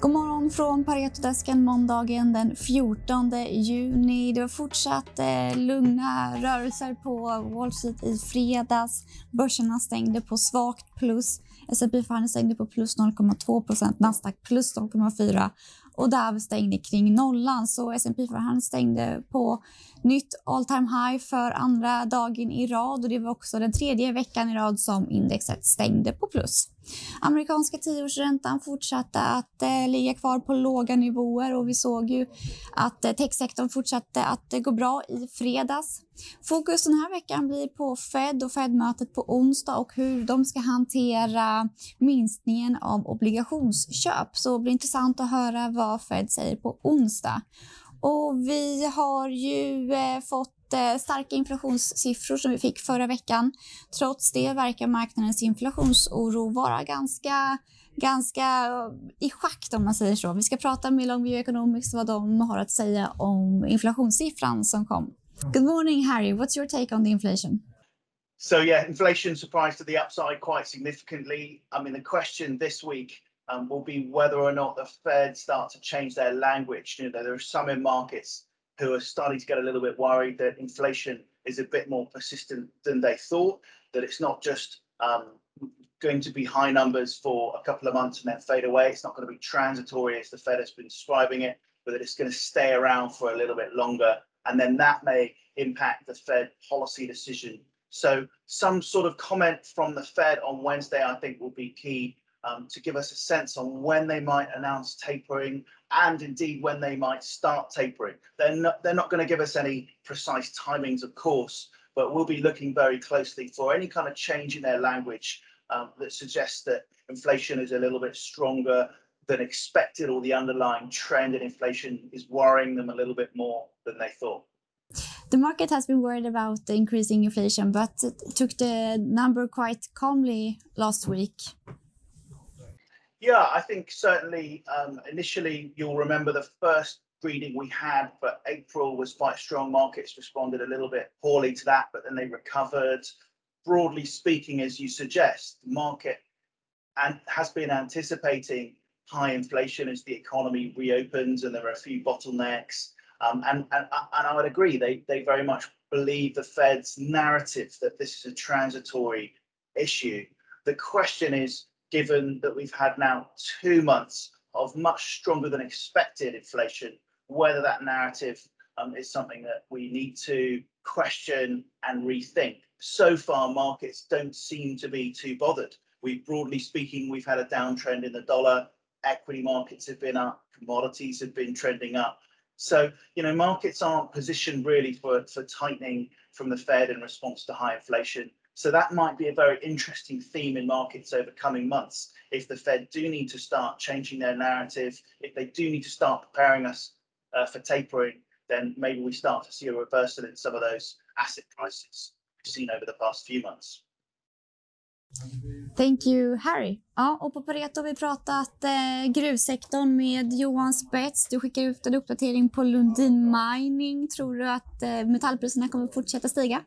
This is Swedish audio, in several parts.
God morgon från Paretodesken måndagen den 14 juni. Det var fortsatt eh, lugna rörelser på Wall Street i fredags. Börserna stängde på svagt plus. S&P 500 stängde på plus 0,2 Nasdaq plus 0,4 och Dow stängde kring nollan. Så S&P 500 stängde på nytt all time high för andra dagen i rad och det var också den tredje veckan i rad som indexet stängde på plus. Amerikanska tioårsräntan fortsatte att eh, ligga kvar på låga nivåer och vi såg ju att eh, techsektorn fortsatte att eh, gå bra i fredags. Fokus den här veckan blir på Fed och Fed-mötet på onsdag och hur de ska hantera minskningen av obligationsköp. Så det blir intressant att höra vad Fed säger på onsdag. Och vi har ju eh, fått starka inflationssiffror som vi fick förra veckan. Trots det verkar marknadens inflationsoro vara ganska ganska eh, i schakt om man säger så. Vi ska prata med Longview Economics vad de har att säga om inflationssiffran som kom. Good morning Harry, what's your take on the inflation? So yeah, inflation surprised to the upside quite significantly. I mean, the question this week um, will be whether or not the Fed start to change their language. You know, there are some in markets who are starting to get a little bit worried that inflation is a bit more persistent than they thought, that it's not just um, going to be high numbers for a couple of months and then fade away. It's not going to be transitory as the Fed has been describing it, but that it's going to stay around for a little bit longer. And then that may impact the Fed policy decision. So some sort of comment from the Fed on Wednesday, I think, will be key um, to give us a sense on when they might announce tapering and indeed when they might start tapering. They're not, they're not going to give us any precise timings, of course, but we'll be looking very closely for any kind of change in their language um, that suggests that inflation is a little bit stronger than expected or the underlying trend in inflation is worrying them a little bit more than they thought. The market has been worried about the increasing inflation, but took the number quite calmly last week. Yeah, I think certainly um, initially you'll remember the first reading we had for April was quite strong. Markets responded a little bit poorly to that, but then they recovered. Broadly speaking, as you suggest, the market and has been anticipating high inflation as the economy reopens and there are a few bottlenecks. Um, and, and, and I would agree, they, they very much believe the Fed's narrative that this is a transitory issue. The question is given that we've had now two months of much stronger than expected inflation, whether that narrative um, is something that we need to question and rethink. So far, markets don't seem to be too bothered. We, broadly speaking, we've had a downtrend in the dollar. Equity markets have been up, commodities have been trending up. So, you know, markets aren't positioned really for, for tightening from the Fed in response to high inflation. So that might be a very interesting theme in markets over coming months. If the Fed do need to start changing their narrative, if they do need to start preparing us uh, for tapering, then maybe we start to see a reversal in some of those asset prices we've seen over the past few months. Thank you Harry. Ja, och på Pareto har vi pratat eh, gruvsektorn med Johan Spets. Du skickar ut en uppdatering på Lundin Mining. Tror du att eh, metallpriserna kommer fortsätta stiga?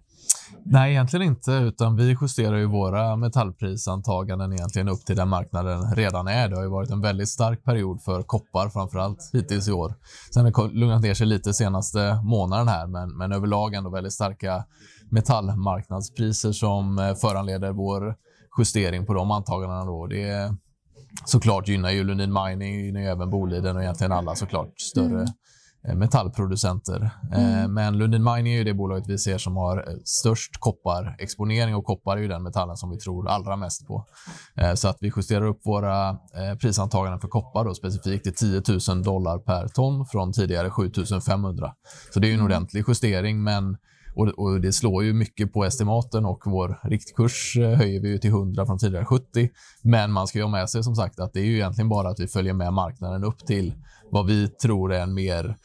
Nej, egentligen inte, utan vi justerar ju våra metallprisantaganden egentligen upp till den marknaden redan är. Det har ju varit en väldigt stark period för koppar framför allt hittills i år. Sen har det lugnat ner sig lite senaste månaden här, men, men överlag ändå väldigt starka metallmarknadspriser som eh, föranleder vår justering på de antagandena. Då. Det såklart gynnar ju Lundin Mining, gynnar även Boliden och egentligen alla såklart större mm. Eh, metallproducenter. Eh, mm. Men Lundin Mining är ju det bolaget vi ser som har eh, störst kopparexponering och koppar är ju den metallen som vi tror allra mest på. Så att vi justerar upp våra prisantaganden för koppar då, specifikt till 10 000 dollar per ton från tidigare 7 500. Så det är en mm. ordentlig justering, men och, och, det slår ju mycket på estimaten och vår riktkurs höjer vi ju till 100 från tidigare 70. Men man ska ju ha med sig som sagt att det är ju egentligen bara att vi följer med marknaden upp till vad vi tror är en mer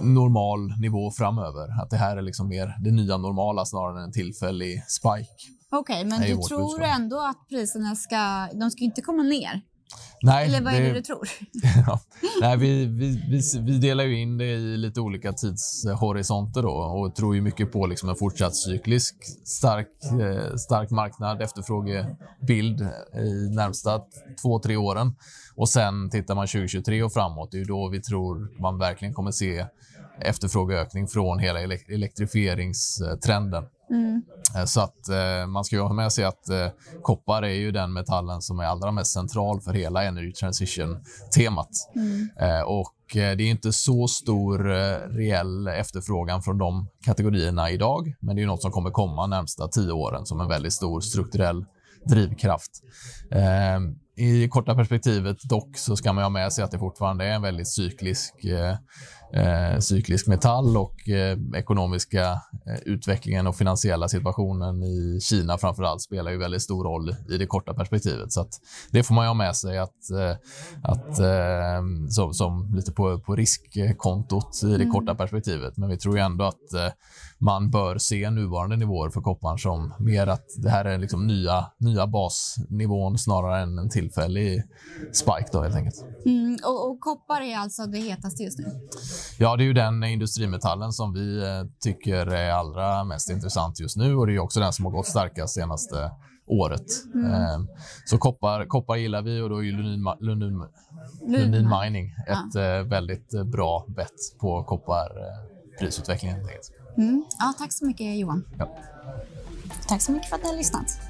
normal nivå framöver. Att det här är liksom mer det nya normala snarare än en tillfällig spike. Okej, okay, men du tror budskap. ändå att priserna ska, de ska inte komma ner? Nej, Eller vad är det, du tror? ja. Nej, vi, vi, vi, vi, delar ju in det i lite olika tidshorisonter då, och tror ju mycket på liksom en fortsatt cyklisk stark, eh, stark marknad, efterfrågebild i närmsta två, tre åren. Och sen tittar man 2023 och framåt, det är då vi tror man verkligen kommer se efterfrågeökning från hela elektrifieringstrenden. Mm. Eh, så att eh, man ska ju ha med sig att eh, koppar är ju den metallen som är allra mest central för hela energy transition-temat. Mm. Eh, och eh, det är inte så stor eh, reell efterfrågan från de kategorierna idag, men det är något som kommer komma närmsta tio åren som en väldigt stor strukturell drivkraft. I korta perspektivet dock så ska man ha med sig att det fortfarande är en väldigt cyklisk eh, cyklisk metall och eh, ekonomiska eh, utvecklingen och finansiella situationen i Kina framför allt spelar ju väldigt stor roll i det korta perspektivet. Så det får man ju ha med sig att, eh, att eh, som, som, lite på, på riskkontot i det mm. korta perspektivet. Men vi tror ju ändå att eh, man bör se nuvarande nivåer för kopparn som mer att det här är liksom nya, nya basnivån snarare än en tillfällig spike då helt enkelt. Mm, och, och koppar är alltså det hetaste just nu? Ja, det är ju den industrimetallen som vi eh, tycker är allra mest intressant just nu och det är också den som har gått starkast senaste året. Mm. Ehm, så koppar, koppar gillar vi och då är Lundin, Lundin, Lundin Mining ett ja. Eh, väldigt eh, bra bett på kopparprisutvecklingen. Mm. Ja, tack så mycket Johan. Ja. Tack så mycket för att ni har lyssnat.